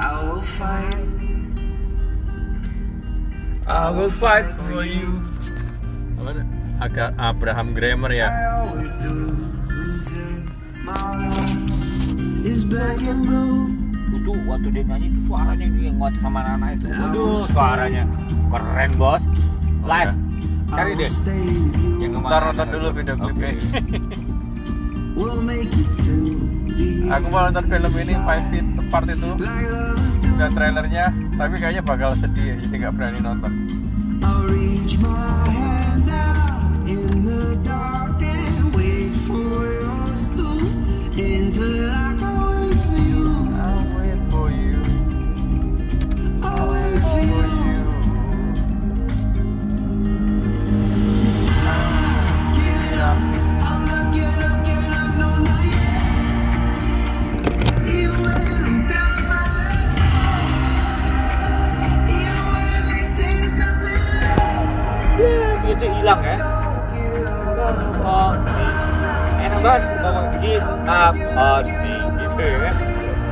I will fight. I will fight for you. Agak Abraham Grammar ya. Itu waktu dia nyanyi itu suaranya dia nguat sama anak itu. Waduh suaranya. Keren bos. Live. Cari I deh. yang kemarin Ntar nonton dulu video klipnya. We'll make it to Aku mau nonton film ini Five Feet Apart itu dan trailernya, tapi kayaknya bakal sedih, jadi nggak berani nonton. Itu hilang ya oh enak banget up on me gitu ya kan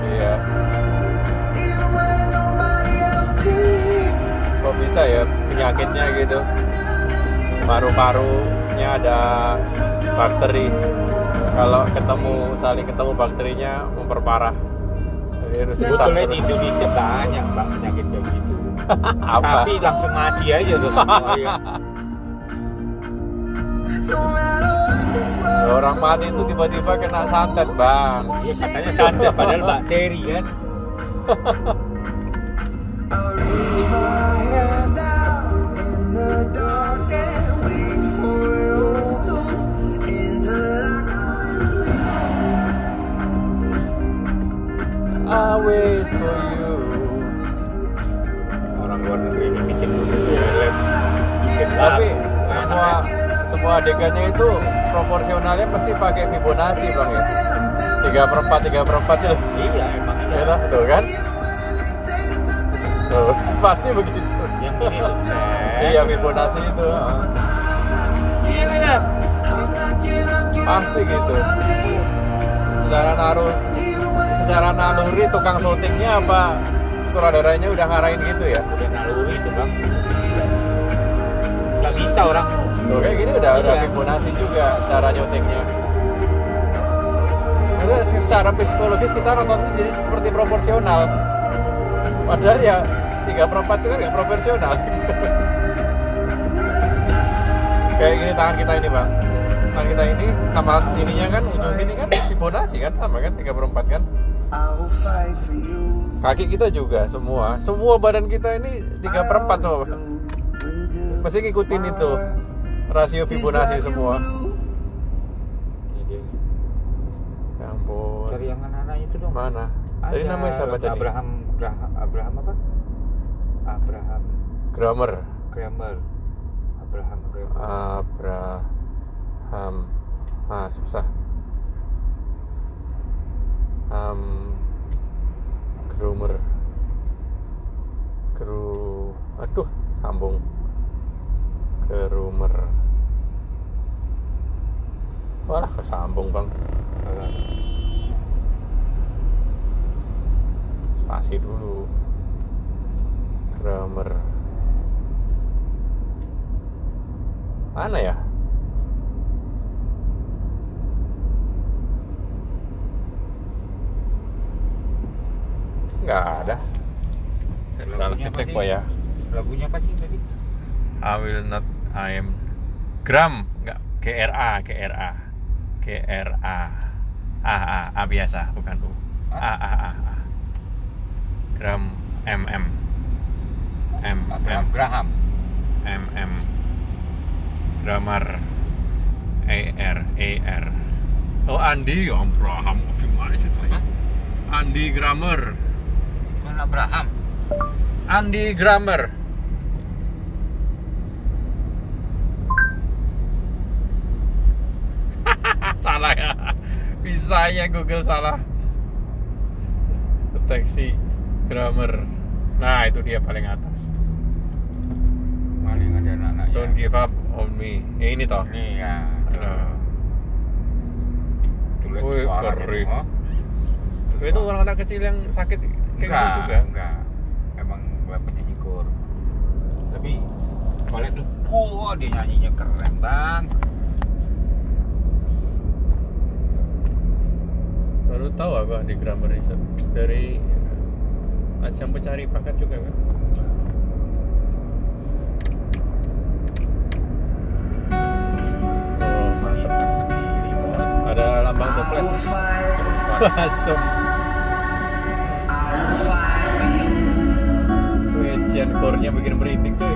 Iya, kok bisa ya penyakitnya gitu? Paru-parunya ada bakteri. Kalau ketemu saling ketemu bakterinya memperparah. Sebetulnya di Indonesia banyak bang penyakit kayak gitu apa? tapi langsung mati aja tuh Orang mati itu tiba-tiba kena santet bang. ya katanya santet padahal bakteri kan I wait for you. Orang luar negeri ini bikin film bikin Tapi semua semua adegannya itu proporsionalnya pasti pakai Fibonacci bang ya. Tiga perempat tiga perempat itu. iya emang Ya iya. toh, tuh kan? Tuh, pasti begitu. yang ini tuh Seth. Iya Fibonacci itu. Pasti gitu. Secara naruh secara naluri tukang syutingnya apa sutradaranya udah ngarahin gitu ya? udah naluri itu bang nggak bisa orang Tuh kayak gini udah udah Iya. Fibonacci juga cara nyutingnya. Terus secara psikologis kita nonton itu jadi seperti proporsional. Padahal ya tiga perempat itu kan nggak proporsional. kayak gini tangan kita ini bang. Tangan kita ini sama ininya kan ujung sini kan Fibonacci kan sama kan tiga perempat kan. Kaki kita juga semua, semua badan kita ini tiga perempat semua. Mesti ngikutin itu rasio Fibonacci semua. Ini dia. Ya ampun. cari yang anak-anak itu dong Mana? Ada Tadi namanya siapa tadi? Abraham Graham Abraham apa Abraham Grammar. Kramer Abraham Kramer Abraham. Ah, susah. Um, Groomer. Gru. Aduh, sambung. Groomer. Walah, kesambung bang. Spasi dulu. Grammar. Mana ya? Nggak ada. Salah ketik? Pak ya. lagunya apa sih tadi I will not I am Gram nggak GRA GRA GRA A. A A biasa bukan U. A A A, A. Gram M M. M Abraham M. Graham. M M. Grammar A R A R. Oh Andi ya Abraham gimana ceritanya. Andi Grammar Bukan Abraham Andi Grammar salah ya bisanya Google salah deteksi grammar nah itu dia paling atas paling ada anak-anak don't give up on me eh, ini toh ini ya tulis Wih, kering. oh. itu orang anak kecil yang sakit kayak gitu juga enggak. Emang gue penyanyi kur. Tapi balik tuh, wah dia nyanyinya keren bang. Baru tahu aku di grammar Research dari ajang pencari bakat juga kan ada lambang The Flash Asem. Wejian core-nya bikin merinding cuy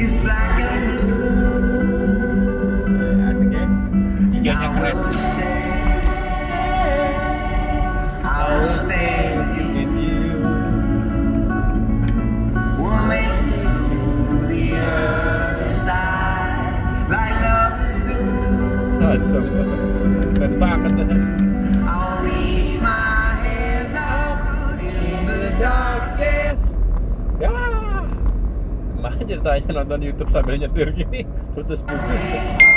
is black and blue. Tiganya I keren. will stay. With you. keren banget I'll reach my hands out in the darkness. ya nah ceritanya nonton YouTube sambil nyetir gini putus-putus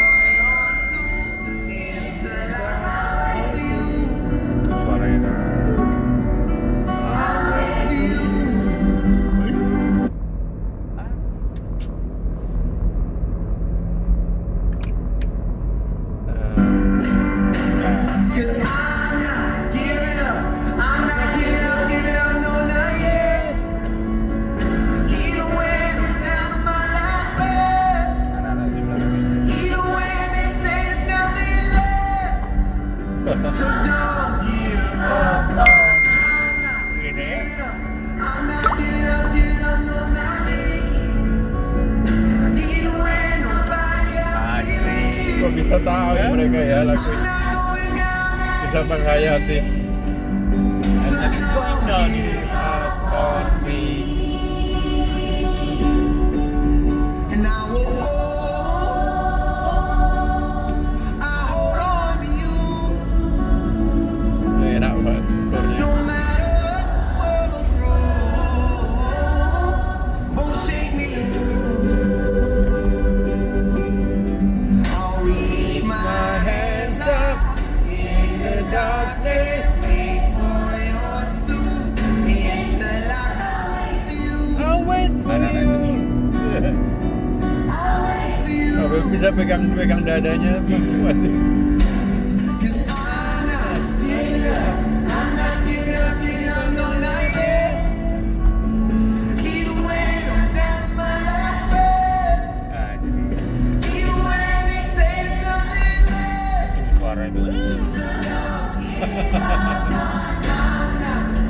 suara itu.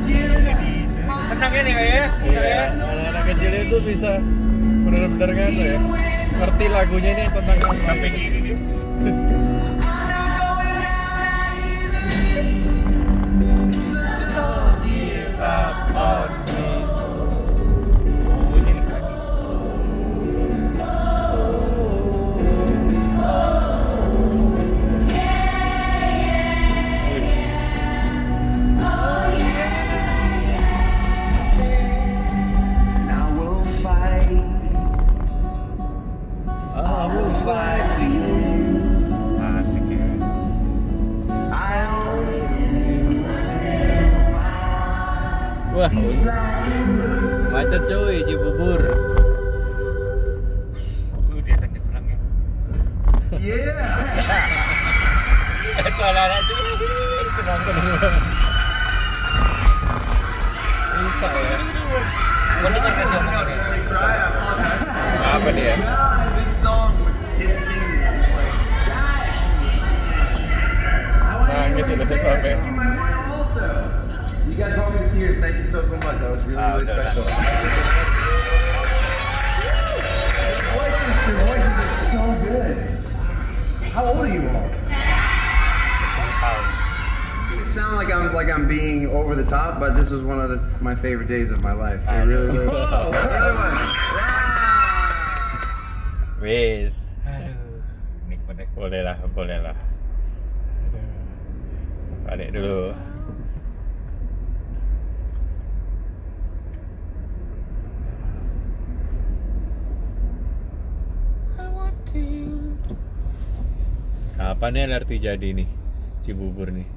Giving up. Jadi senang ya nih kayak ya. Iya, anak-anak kecil itu bisa benar-benar kan ya ngerti lagunya ini tentang apa Sampai gini nih. I will fight for you. Asik ya. I always Wah, macet cuy, Cibubur. Lu dia sakit. Yeah. Suara anak itu senang Bisa ya. Omongannya. Apa dia? Nangis udah sampai. My mom also. You guys brought me to tears. Thank you so so much. That was really really udah, udah. special. Your voices, your voices are so good. How old are you all? Tahu. It sound like I'm like I'm being over the top, but this was one of the, my favorite days of my life. It really, really, it really was. Wis. Aduh. Nikmat deh. Boleh lah, boleh lah. Balik dulu. Apa kapan ya LRT jadi nih Cibubur nih?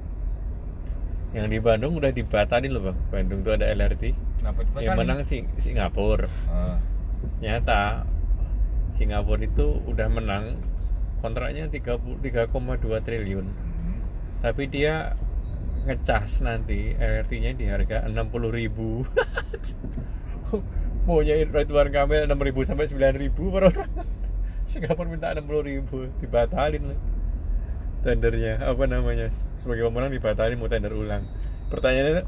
Yang di Bandung udah dibatalin loh bang. Bandung tuh ada LRT Kenapa yang menang sih Singapura Ah, nyata Singapura itu udah menang kontraknya 30 3,2 triliun. Hmm. tapi dia ngecas nanti LRT-nya di harga 60.000 ribu maunya Ridwan Kamil 6.000 sampai 9.000 per orang Singapura minta 60.000 dibatalin lah. tendernya apa namanya sebagai pemenang dibatalin mau tender ulang pertanyaannya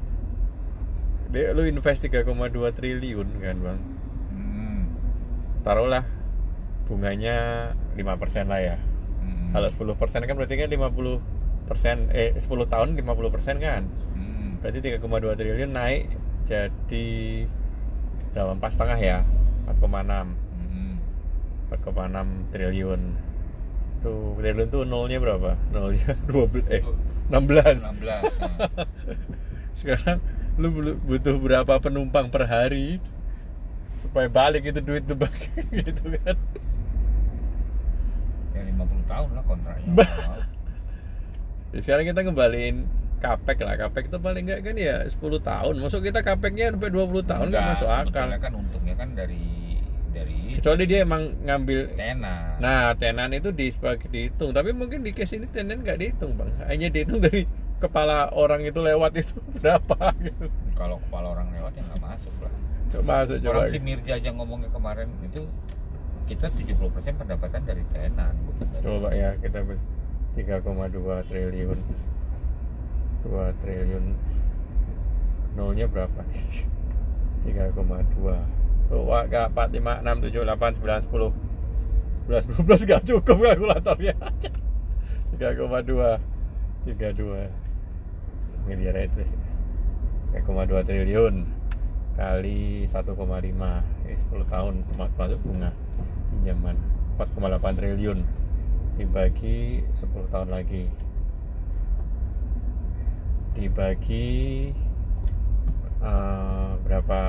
dia lu invest 3,2 triliun kan bang Hmm. taruhlah bunganya 5% lah ya Hmm. kalau 10% kan berarti kan 50% eh 10 tahun 50% kan. Hmm. berarti 3,2 triliun naik jadi berapa empat setengah ya 4,6 Hmm. 4,6 triliun. Tuh triliun tuh nolnya berapa? Nolnya 12 eh 16 16 nah. sekarang lu butuh berapa penumpang per hari supaya balik itu duit bang gitu kan? Ya 50 tahun lah kontraknya Bah. Ya, sekarang kita kembaliin kapek lah kapek itu paling enggak kan ya 10 tahun. Masuk kita kapeknya sampai 20 tahun nggak masuk akal. kan untungnya kan dari dari kecuali dia emang ngambil tenan nah tenan itu di sebagai dihitung. Tapi mungkin di case ini tenan nggak dihitung bang. Hanya dihitung dari kepala orang itu lewat itu berapa gitu. Kalau kepala orang lewat ya nggak masuk lah. Nggak masuk coba. Orang si Mirja aja ngomongnya kemarin itu kita 70% pendapatan dari tenan. Coba ya kita 3,2 triliun. 2 triliun. Nolnya berapa? 3,2 tuh wah gak? 4, 5, 6, 7, 8, 9, 10 11, 12 gak cukup kalkulatornya 3,2 32 miliar itu sih. 3,2 triliun. Kali 1,5 eh, 10 tahun. Masuk bunga. Pinjaman. 4,8 triliun dibagi 10 tahun lagi. Dibagi eh, berapa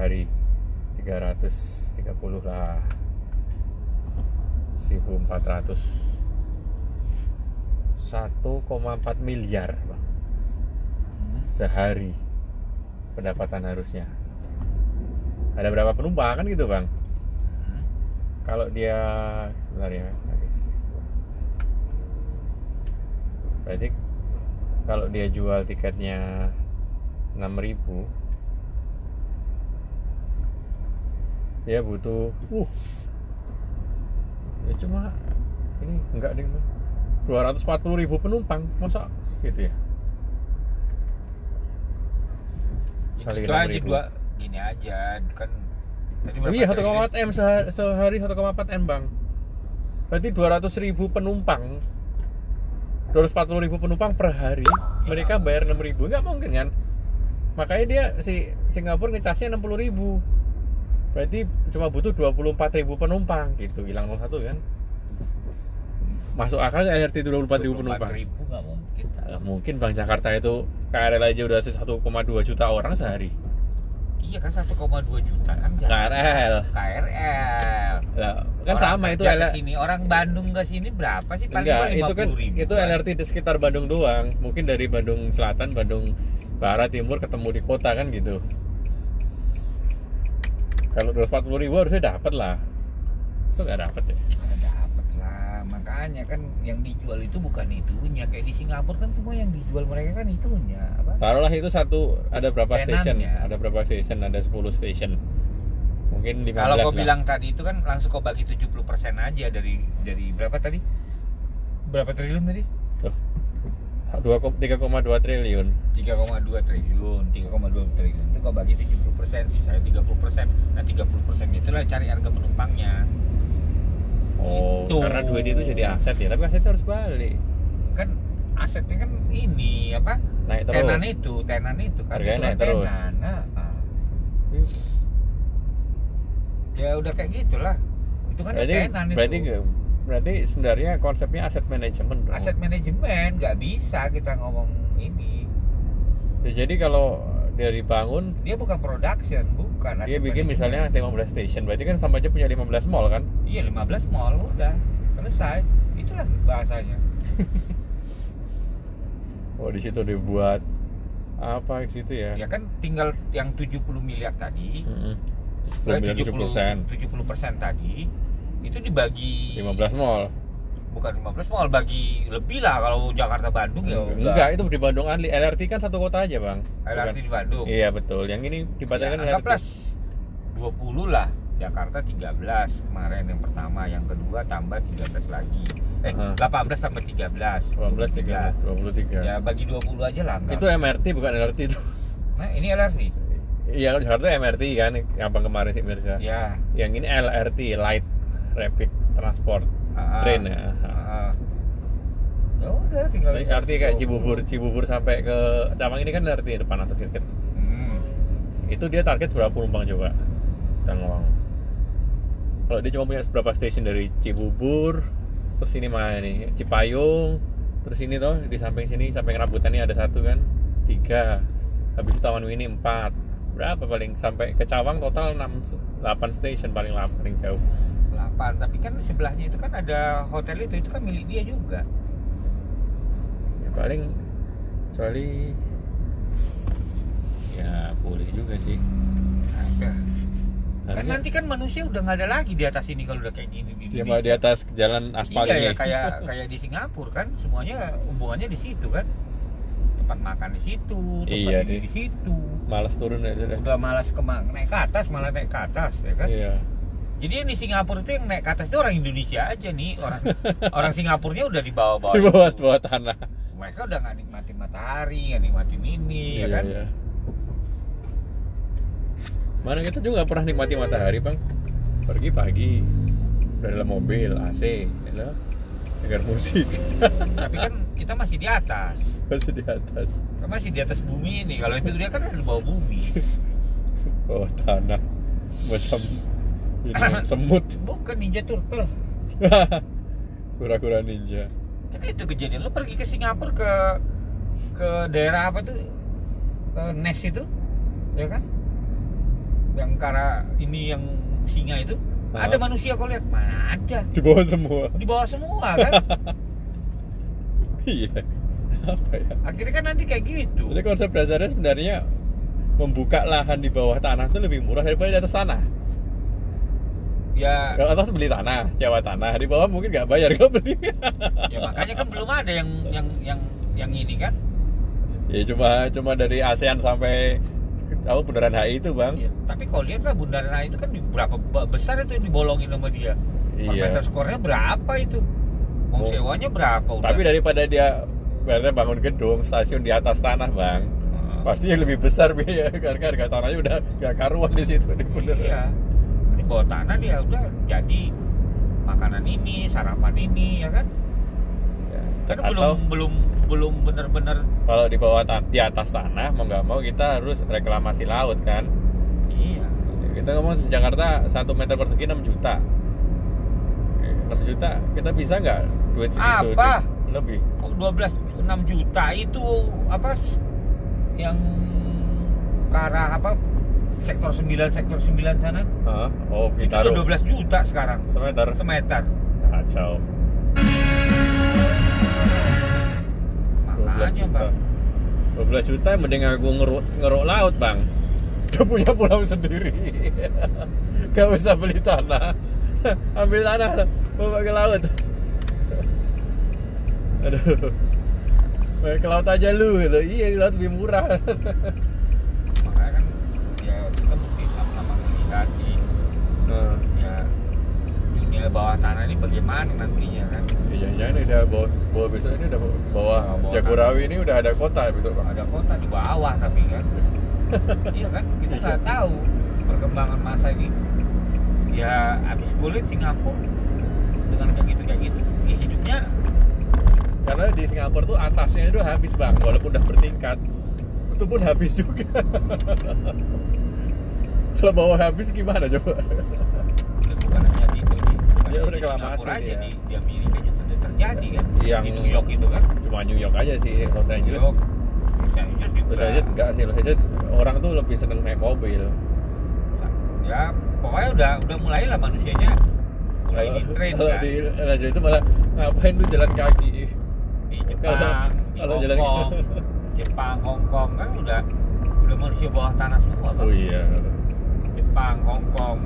hari? 330 lah. 1400 1,4 miliar Bang. Hmm. sehari pendapatan harusnya. Ada berapa penumpang kan gitu bang? Hmm. kalau dia sebentar ya berarti kalau dia jual tiketnya 6000 dia butuh uh ya cuma ini enggak deh Bang. 240 ribu penumpang masa gitu ya Kali gitu aja 6.000. dua gini aja kan tadi berapa iya triliun? 1,4 m sehari, sehari 1,4 m bang. Berarti 200 ribu penumpang, 240 ribu penumpang per hari, mereka bayar 6 ribu, nggak mungkin kan? Makanya dia si Singapura ngecasnya 60 ribu, berarti cuma butuh 24 ribu penumpang gitu, hilang 01 kan? Masuk akal nggak LRT itu 24 ribu penumpang? 24 ribu nggak mungkin Nggak mungkin bang Jakarta itu KRL aja udah 1,2 juta orang sehari. Iya kan 1,2 juta kan KRL. KRL Lah, kan Orang sama itu LRT. sini orang Bandung ke sini berapa sih paling Enggak, itu kan 50.000 itu kan? LRT di sekitar Bandung doang. Mungkin dari Bandung Selatan, Bandung Barat, Timur ketemu di kota kan gitu. Kalau 240 ribu harusnya dapat lah. Itu nggak dapat ya. Makanya kan yang dijual itu bukan itunya kayak di Singapura kan semua yang dijual mereka kan itunya apa Taruhlah itu satu ada berapa Tenannya. station? Ada berapa station? Ada 10 station. Mungkin 15 kalau kau bilang tadi itu kan langsung kau bagi 70% aja dari dari berapa tadi berapa triliun tadi Tuh. 2, 3,2 triliun. 3,2 triliun 3,2 triliun itu kau bagi 70% sih saya 30% nah 30% itulah cari harga penumpangnya Oh, Gitu. karena duit itu jadi aset ya, tapi asetnya harus balik. kan asetnya kan ini apa Naik terus. tenan itu tenan itu kan Harganya itu kan naik terus. tenan nah, ah. ya udah kayak gitulah itu kan Berarti tenan berarti itu berarti sebenarnya konsepnya aset manajemen dong. aset manajemen nggak bisa kita ngomong ini Ya, jadi kalau dia dibangun. Dia bukan production bukan dia bikin manajemen. misalnya 15 station berarti kan sama aja punya 15 mall kan? Iya 15 mall udah. Selesai. Itulah bahasanya. Oh di situ dibuat apa di situ ya? Ya kan tinggal yang 70 miliar tadi, Mm-mm. eh, 10 70 persen. 70 persen tadi itu dibagi 15 mall bukan 15 mall bagi lebih lah kalau Jakarta Bandung ya enggak itu di Bandung Anli LRT kan satu kota aja bang LRT di Bandung. iya betul yang ini di Ya, Batam kan LRT 20 lah. Jakarta 13 kemarin yang pertama, yang kedua tambah 13 lagi. Eh, Heeh. 18 tambah 13. 18 3 23 Ya bagi 20 aja lah enggak. itu MRT bukan LRT itu Nah, ini LRT. iya kalau Jakarta MRT kan yang kemarin sih Mirza Ya. yang ini LRT Light Rapid Transport Ah, Train ya. Ya udah tinggal LRT kayak Cibubur Cibubur sampai ke Cawang ini kan LRT depan atas dikit Hmm. itu dia target berapa penumpang coba? Tangerang kalau dia cuma punya berapa stasiun dari Cibubur terus ini mana nih Cipayung terus ini toh di samping sini samping rambutan ini ada satu kan tiga. Habis itu Taman Mini empat. Berapa paling? Sampai ke Cawang total 6 8 stasiun paling lama paling jauh 8, tapi kan sebelahnya itu kan ada hotel itu, itu kan milik dia juga. ya paling kecuali ya boleh juga sih. Ada. Kan nanti kan manusia udah nggak ada lagi di atas ini kalau udah kayak gini di mau di atas jalan aspal iya ya kayak kayak di Singapura kan semuanya hubungannya di situ kan. Tempat makan di situ tempat Iya, di- di situ. malas turun aja deh. Udah malas ke naik ke atas malah naik ke atas ya kan? Iya jadi yang di Singapura itu yang naik ke atas itu orang Indonesia aja nih orang orang Singapurnya udah di bawah-bawah di bawah bawah tanah. Mereka udah nggak nikmatin matahari nggak nikmatin ini ya kan? iya. Mana kita juga pernah nikmati matahari bang. Pergi pagi Udah dalam mobil, AC ya. Dengar musik. Tapi kan kita masih di atas. Masih di atas. Kita masih di atas bumi ini. Kalau itu dia kan ada di bawah bumi. Bawah tanah. Macam ini, semut bukan ninja turtle. Kura-kura ninja. Kan itu kejadian. Lu pergi ke Singapura ke ke daerah apa tuh? Ke Nes itu ya kan? Yang kara ini yang singa itu. Hah? ada manusia kau lihat? Mana ada? Di bawah semua. Di bawah semua kan? Iya. Apa ya? Akhirnya kan nanti kayak gitu. Jadi konsep dasarnya sebenarnya Membuka lahan di bawah tanah itu lebih murah daripada di atas tanah ya Kalau atas beli tanah, sewa tanah Di bawah mungkin nggak bayar, nggak beli ya makanya kan belum ada yang yang yang yang ini kan Ya cuma cuma dari ASEAN sampai tahu bundaran HI itu bang. Ya, tapi kalau lihat lah bundaran HI itu kan di- berapa besar itu yang dibolongin sama dia per Iya. meter skornya berapa itu mau Oh. sewanya berapa udah Tapi daripada dia berarti bangun gedung stasiun di atas tanah bang, Heeh. pasti yang lebih besar biaya karena harga tanahnya udah gak karuan di situ di bundaran. Iya. Bawah tanah dia udah jadi makanan ini, sarapan ini ya kan. Ya, Kan Atau belum belum belum benar-benar kalau di bawah ta- di atas tanah mau nggak mau kita harus reklamasi laut kan. iya. Kita ngomong di Jakarta satu meter persegi 6 juta. Eh, 6 juta kita bisa nggak duit segitu? Apa? Lebih. Kok 12 6 juta itu apa yang ke arah apa sektor 9 sektor 9 sana Hah? Oh, itu Bintaro. udah 12 juta sekarang Semeter. semeter Kacau. 12 makanya juta. bang 12 juta mending aku ngeruk, ngeruk laut bang Udah punya pulau sendiri Gak usah beli tanah Ambil tanah Bawa ke laut Aduh ke laut aja lu gitu. Iya laut lebih murah makanya kan ya kita mesti sama-sama melihat nih nah, ya dunia bawah tanah ini bagaimana nantinya kan? Iya jangan ini udah bawa, bawa besok ini udah bawa, bawa Jagorawi ini udah ada kota besok bang ada kota di bawah tapi kan? Iya kan? Kita Iya. nggak tahu perkembangan masa ini. Ya habis kulit Singapura dengan kayak gitu kayak gitu. Ya hidupnya Karena di Singapura tuh atasnya itu habis bang, walaupun udah bertingkat, itu pun habis juga. Kalau bawah habis gimana coba? Itu di, bukan Ya, hanya di reklamasi aja dia. di, di Amerika juga udah terjadi kan Yang- di New York itu kan Cuma New York aja sih, Los New Angeles. York Los Angeles juga Los Angeles enggak sih, Los Angeles orang tuh lebih seneng naik mobil. ya pokoknya udah udah mulai lah manusianya mulai di train kalau kan di Angeles itu malah ngapain lu jalan kaki? Jepang, di kalau Hong jalan Kong, Jepang, Hong Kong kan udah udah manusia bawah tanah semua bang. oh iya Jepang, Hong Kong,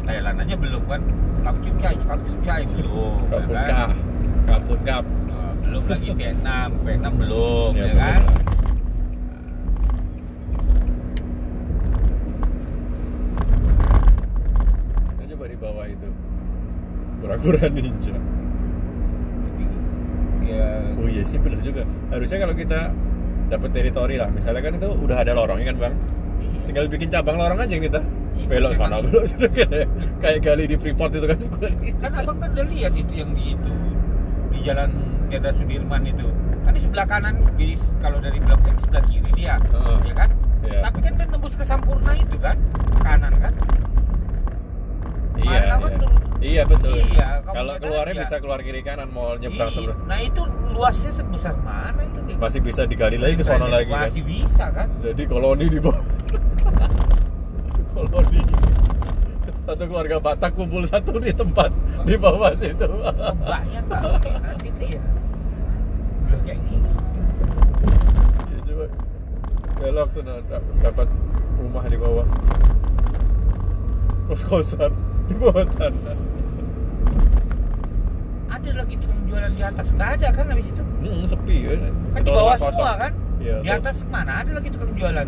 Thailand aja belum kan. Kapcun cai, kapcun cai belum. ya kapun kan? kap kap belum lagi Vietnam, Vietnam belum, ya, belum kan? di bawah itu kura-kura ninja ya oh iya sih bener juga harusnya kalau kita dapat teritori lah misalnya kan itu udah ada lorongnya kan bang iya. tinggal bikin cabang lorong aja kita belok sana memang. belok sana kayak gali di Freeport itu kan kan abang kan udah lihat itu yang di itu di jalan Jenderal Sudirman itu kan di sebelah kanan di kalau dari blok yang sebelah kiri dia Heeh. ya kan Iya. tapi kan dia nembus ke Sampurna itu kan kanan kan iya aku iya. iya betul Iya, kalau keluarnya bisa keluar kiri kanan mau nyebrang Iya. sebelah nah itu luasnya sebesar mana itu Dik? masih bisa digali lagi ke sana lagi kan masih bisa kan jadi koloni di bawah koloni satu keluarga Batak kumpul satu di tempat di bawah situ. Kayak nanti tuh ya? Kayak gitu. Ya, coba belok sana dap- dapat rumah di bawah. Kos kosan di bawah tanah. Ada lagi tukang jualan di atas? Nggak ada kan habis itu? Hmm, sepi ya. Kan di bawah semua kan? Iya, di atas mana ada lagi tukang jualan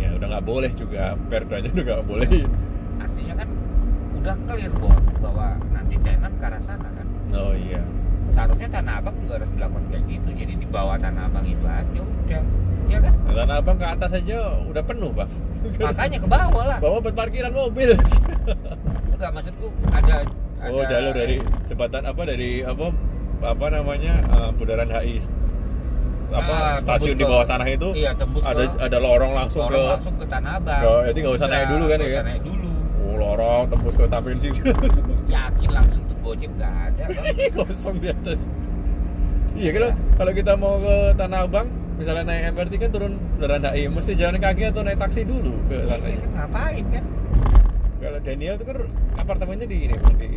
iya udah nggak boleh juga. Perdanya udah nggak boleh. Artinya kan udah clear bos bahwa nanti tenan ke arah sana kan? Oh iya. Seharusnya tanah abang juga harus melakukan kayak gitu. Jadi di bawah tanah abang itu aja udah. Ya kan? Nah, tanah abang ke atas aja udah penuh bang. Makanya ke bawah lah. Bawah buat parkiran mobil. Enggak maksudku ada oh ada- jalur dari jembatan apa dari apa apa namanya eh, bundaran HI apa Ah, stasiun di ke- bawah tanah itu iya tembus ada ke- ada lorong langsung lorong ke langsung ke tanah abang. Oh, jadi nggak usah naik dulu kan, ya? usah naik dulu. Oh, lorong tembus ke Tamrin situ. Yakin langsung tuh gojek nggak ada Bang. kosong di atas. Iya kalau kalau kita mau ke Tanah Abang misalnya naik MRT kan turun bundaran HI mesti jalan kaki atau naik taksi dulu ke sana Iya, kan ngapain kan? Kalau Daniel tuh kan apartemennya di ini di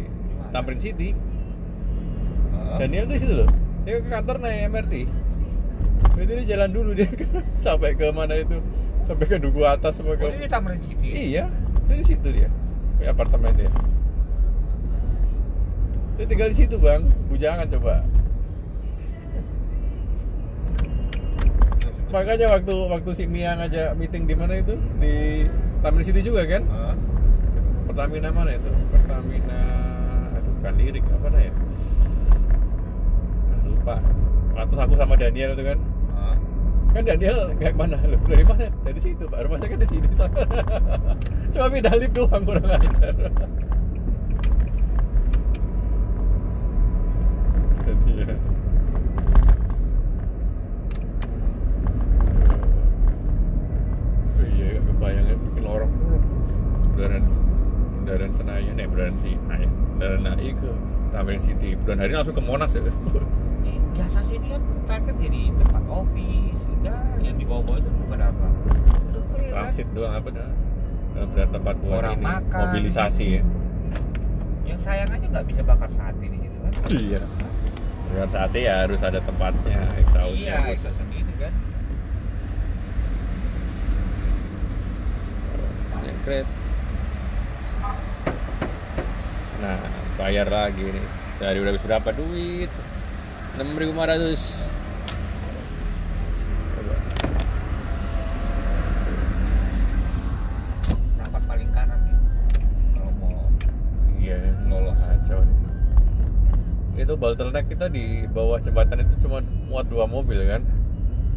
Tamrin City. Daniel tuh di situ loh. Dia ke kantor naik MRT Berarti dia jalan dulu dia sampai ke mana itu? Sampai ke Duku atas sampai ke Oh, di Tamrin City. Iya dia di situ dia. Di apartemen dia. Dia tinggal di situ bang. Bujangan coba. Makanya waktu waktu si Mia ngajak meeting di mana itu? Di Tamrin City juga kan. Pertamina mana itu? Pertamina aduh bukan lirik apa nah ya Ah, lupa Terus aku sama Daniel itu kan. Kan Daniel kayak mana lu dari mana dari situ pak. Rumah saya kan di sini sana cuma beda lift doang kurang ajar Daniel oh iya gak kebayang ya bikin lorong bundaran bundaran Senayan ya bundaran Senayan bundaran NAI ke Tamrin City bundaran hari ini langsung ke Monas ya Eh, biasa sih ini kan kan jadi tempat office udah yang di bawah-bawah itu bukan apa udah clear kan transit doang apa dah benar tempat buat Orang ini makan. mobilisasi ya. Yang sayang aja nggak bisa bakar sate di situ kan? Iya. Dengan sate ya harus ada tempatnya exhaustnya iya itu sendiri kan? Nyekret. nah bayar lagi nih. Dari udah habis berapa? Duit. 6500 Coba. rapat paling kanan nih kalau mau iya lolos kacau nih itu bottleneck kita di bawah jembatan itu cuma muat dua mobil kan?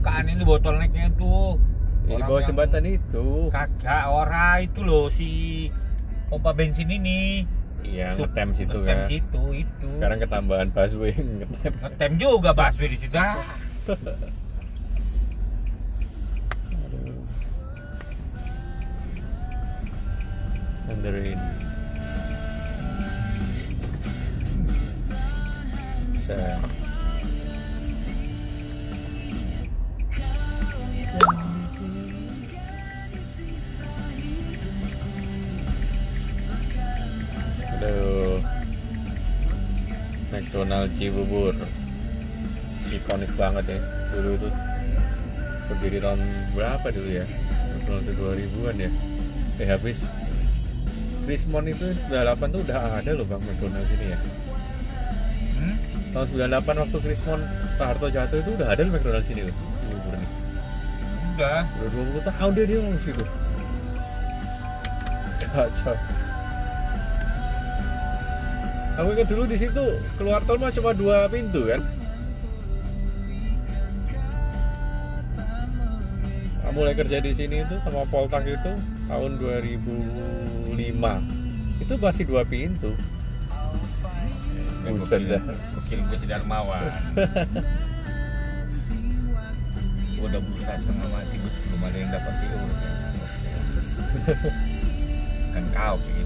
Kan ini bottlenecknya tuh di bawah jembatan itu. Kagak ora itu loh si pompa bensin ini. Iya ngetem situ ngetem kan? situ itu. Sekarang ketambahan busway ngetem. Ngetem juga busway di situ ah. Mandarin McDonald Cibubur. Ikonik banget ya. Dulu itu berdiri tahun berapa dulu ya? Tahun 2000-an ya. Eh habis Krismon itu 98 tuh udah ada loh Bang McDonald ini ya. Hmm? tahun 98 waktu Krismon Pak Harto jatuh itu udah ada loh McDonald sini loh sini Murni Udah. udah 20 tahun dia dia ngomong situ kacau aku ingat dulu di situ keluar tol mah cuma dua pintu kan mulai kerja di sini itu sama Poltak itu tahun 2005 itu masih dua pintu Buset dah. Kecil gue dermawan. gue udah berusaha setengah mati belum ada yang dapat PO. kan kau kayak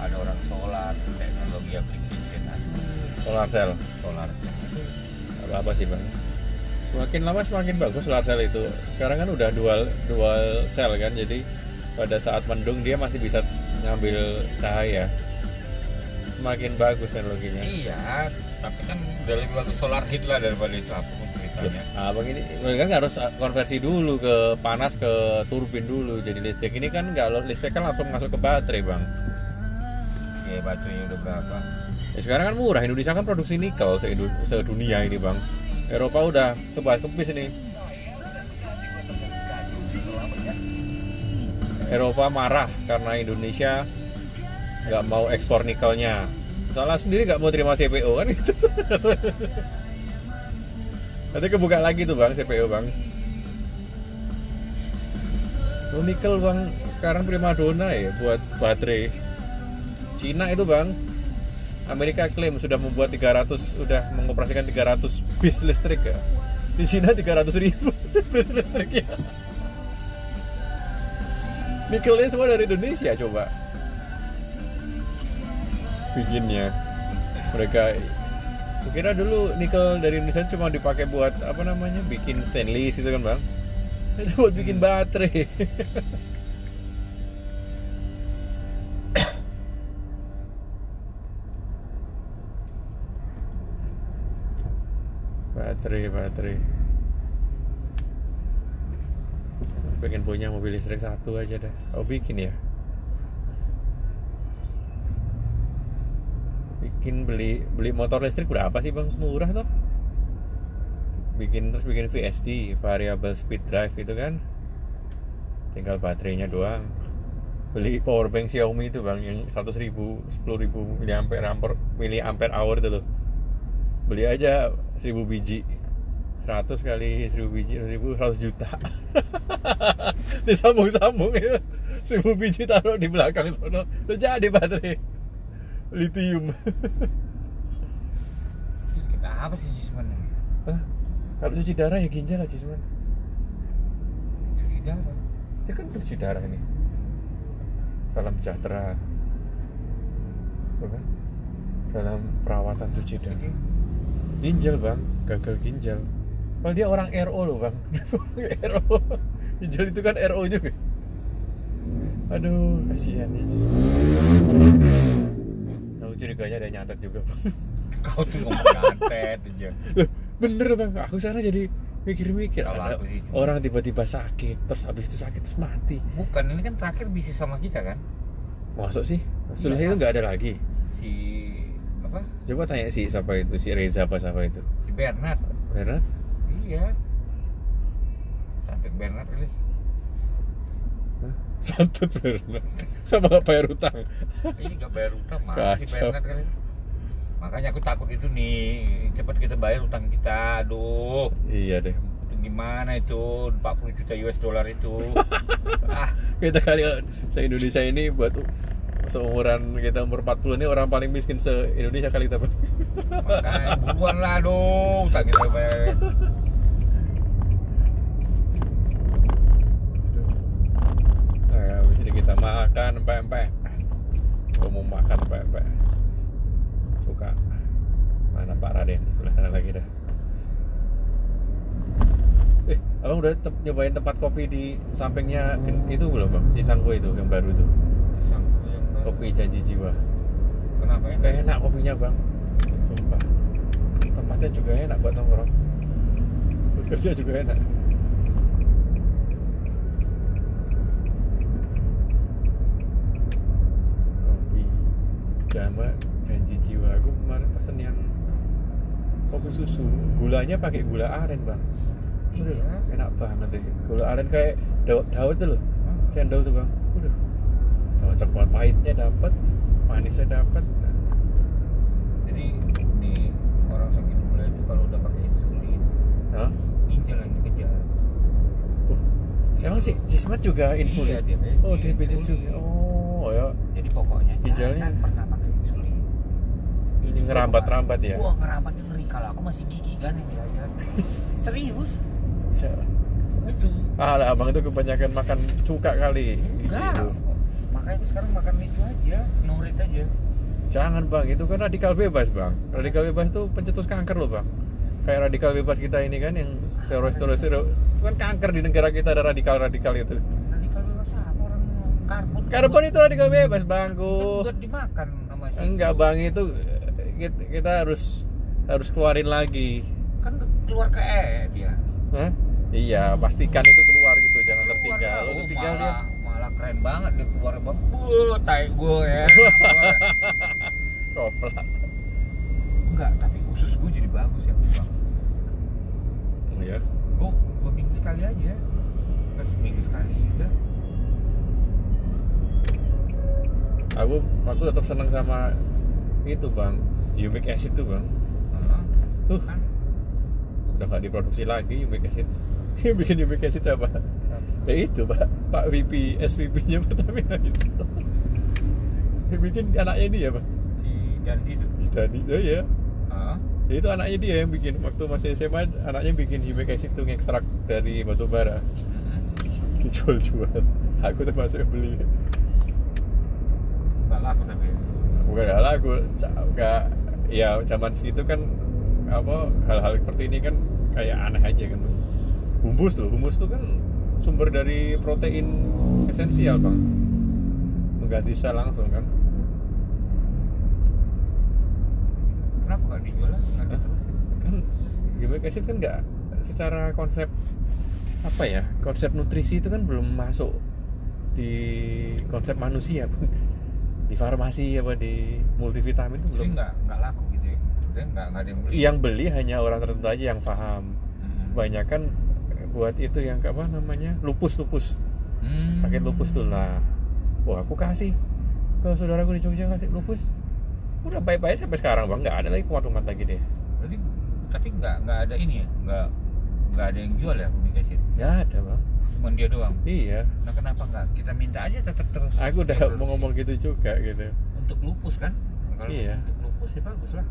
ada orang solar, teknologi application, solar cell solar. apa apa sih bang semakin lama semakin bagus solar cell itu sekarang kan udah dual dual cell kan jadi pada saat mendung dia masih bisa ngambil cahaya semakin bagus teknologinya Iya, tapi kan udah lebih bagus solar heat lah daripada itu apa pun ceritanya. Nah, begini, mereka nggak harus konversi dulu ke panas ke turbin dulu jadi listrik. Ini kan nggak listrik kan langsung masuk ke baterai bang. Ya baterainya udah berapa? Ya, sekarang kan murah. Indonesia kan produksi nikel se sedunia ini bang. Eropa udah kebal kebis ini. Eropa marah karena Indonesia nggak mau ekspor nikelnya. Salah sendiri nggak mau terima CPO kan itu. Nanti kebuka lagi tuh bang CPO bang. Lo nikel bang sekarang primadona ya buat baterai. Cina itu bang. Amerika klaim sudah membuat 300 sudah mengoperasikan 300 bis listrik ya. Di Cina 300 ribu bis listriknya. Nikelnya semua dari Indonesia coba. Bikinnya. Mereka kira dulu nikel dari Indonesia cuma dipakai buat apa namanya? bikin stainless gitu kan, Bang. Itu buat bikin baterai. baterai, baterai. pengen punya mobil listrik satu aja dah oh bikin ya? Bikin beli beli motor listrik berapa sih bang? Murah toh? Bikin terus bikin VSD variable speed drive itu kan. Tinggal baterainya doang. Beli power bank Xiaomi itu bang yang 100 ribu 10 ribu miliampere ampere miliampere hour itu loh. Beli aja 1000 biji. 100 kali 1000 biji 1000 100 juta. Disambung-sambung itu. 1000 biji taruh di belakang sono. Udah jadi baterai. Lithium. Terus kita apa sih? Hah? kalau cuci darah ya ginjal aja cuman Tidak. itu kan cuci darah ini. Salam sejahtera. Tuh kan? dalam perawatan cuci darah ginjal bang. Gagal ginjal. Kalau dia orang RO loh bang. RO Ginjal itu kan RO juga. Aduh kasihan ya Aku curiganya ada nyantet juga bang. Kau tuh ngomong nyantet aja. Bener bang. Aku sana jadi mikir-mikir. Ada sih Orang tiba-tiba sakit Terus habis itu sakit terus mati. Bukan ini kan terakhir bisnis sama kita kan? Masuk sih. Setelah itu nggak ada lagi apa? Coba tanya sih siapa itu Si Reza apa siapa itu Si Bernard. Bener? Iya. Santet Bernard kali. Hah? Santut bener Sama nggak bayar utang Ini gak bayar utang mah si. Bernard kali. Makanya aku takut itu nih cepat kita bayar utang kita. Aduh. Iya deh Itu gimana itu 40 juta US dollar itu? ah, kita kali se Indonesia ini buat seumuran kita umur 40 ini orang paling miskin se Indonesia kali kita Bang. makanya buruan lah aduh utang kita bayar. nah, habis ini kita makan pempek gue mau makan pempek suka. Mana Pak Raden? Sebelah sana lagi dah. Eh abang udah te- nyobain tempat kopi di sampingnya itu belum bang? Si Sangko itu yang baru yang kopi janji jiwa. Kenapa ya? enak kopinya bang. Sumpah. Tempatnya juga enak buat nongkrong. Kerja juga enak. Kopi jama janji jiwa. Aku kemarin pesen yang kopi susu. Gulanya pakai gula aren bang. Udah, Iya. enak banget deh. Gula aren kayak daun daun tuh loh cendol tuh bang. Udah cocok banget pahitnya dapat manisnya dapat Jadi nih orang sakit gula itu kalau udah pakai insulin, Hah? ginjal yang dikejar. Uh, emang sih Jismat juga insulin? Iya, diabetes. Oh, diabetes juga. Oh, ya. Jadi pokoknya Ginjalnya- jangan pernah pakai insulin. Ini ngerambat-rambat ya. Wah ngerambatnya ngeri kalau aku masih gigi kan yang diajar. Serius? Itu. Ah, lah, abang itu kebanyakan makan cuka kali. Enggak. Gitu. Makanya itu sekarang makan itu aja, nurit aja. Jangan bang, itu kan radikal bebas bang. Radikal bebas itu pencetus kanker loh bang. Kayak radikal bebas kita ini kan yang teroris-teroris itu kan kanker di negara kita ada radikal-radikal itu. Radikal bebas apa orang karbon? Karbon itu radikal bebas bangku. Enggak dimakan Enggak bang itu kita, kita harus harus keluarin lagi. kan keluar ke E dia. Hah? Iya, pastikan itu keluar gitu, jangan Keluar tertinggal. Lu tertinggal dia. Keren banget dia keluar bang. Wuh, tai gue ya. Koplak. Enggak, tapi usus gue jadi bagus ya bang. Oh ya. Gue dua minggu sekali aja. Enggak seminggu sekali udah. Aku aku tetap senang sama itu bang, humic acid tuh bang. Uh, Kan? udah gak diproduksi lagi humic acid. Yang bikin humic acid siapa? Ya itu pak, Pak VP SVP-nya Pertamina itu. Yang bikin anaknya dia pak. Si Dandi itu. Dani, oh iya. Ya, itu anaknya dia yang bikin. Waktu masih SMA anaknya bikin acid tuh ngekstrak dari batu bara. Dijual-jual. Aku termasuk yang beli. Enggak laku tapi. bukan hal aku ca- nggak. Ya zaman segitu kan apa hal-hal seperti ini kan kayak aneh aja kan humus loh humus tuh kan sumber dari protein esensial bang mengganti sel langsung kan Kenapa nggak dijual? Kan humic acid kan nggak secara konsep apa ya konsep nutrisi itu kan belum masuk di konsep manusia di farmasi apa di multivitamin itu Jadi belum nggak nggak laku gitu ya? Maksudnya nggak nggak ada yang beli. yang beli hanya orang tertentu aja yang paham Hmm. banyak kan buat itu yang apa namanya lupus lupus Hmm. sakit lupus tuh lah wah aku kasih ke saudaraku di Jogja kasih lupus udah baik-baik sampai sekarang bang nggak ada lagi kumat-kumat lagi deh Jadi tapi nggak nggak ada ini ya? Nggak nggak ada yang jual ya komunikasi? nggak ada bang Cuman dia doang. iya Nah kenapa nggak kita minta aja tetap terus? aku udah mau ngomong gitu juga gitu untuk lupus kan? Kalau Iya. untuk lupus ya bagus lah.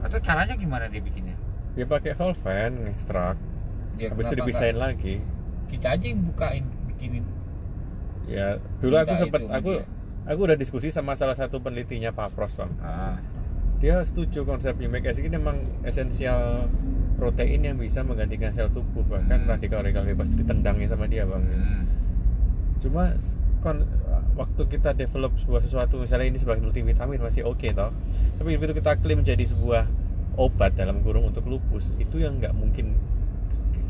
Atau caranya gimana dia bikinnya? Dia pakai solvent ekstrak Dia habis itu dipisahin nggak- lagi Kita aja yang bukain bikinin. ya dulu aku sempet itu aku dia. aku udah diskusi sama salah satu penelitinya Pak Pros bang Ah. dia setuju konsep humic acid ini memang esensial protein yang bisa menggantikan sel tubuh bahkan Hmm. radikal-radikal bebas ditendangnya sama dia bang Hmm. cuma kon, waktu kita develop sebuah sesuatu misalnya ini sebagai multivitamin masih oke toh tapi begitu kita klaim jadi sebuah obat dalam kurung untuk lupus itu yang nggak mungkin.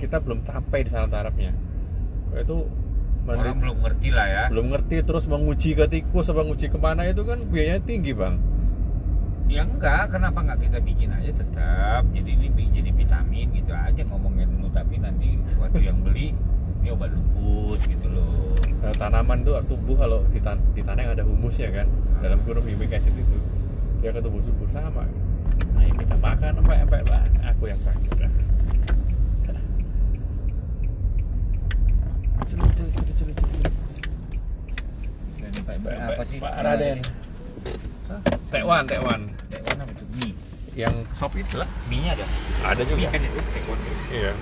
Kita belum sampai di sana tarafnya itu Orang belum ngerti lah ya. belum ngerti terus menguji ke tikus apa menguji ke mana itu kan biayanya tinggi bang. Ya enggak, kenapa nggak kita bikin aja tetap jadi ini jadi vitamin gitu aja ngomongnya dulu tapi nanti waktu yang beli ini obat lupus gitu loh. Nah, tanaman tuh tumbuh kalau di, tan- di tanah yang ada humusnya kan dalam kurung humic acid itu dia akan tumbuh subur sama ayo kita makan empek empek pak aku yang sakit udah Celup, celup, celup, apa sih? Pak Raden tekwan tekwan Tekwan apa itu? Mie. yang sop itu lah Mie-nya ada. ada Mie juga kan itu tekwan. iya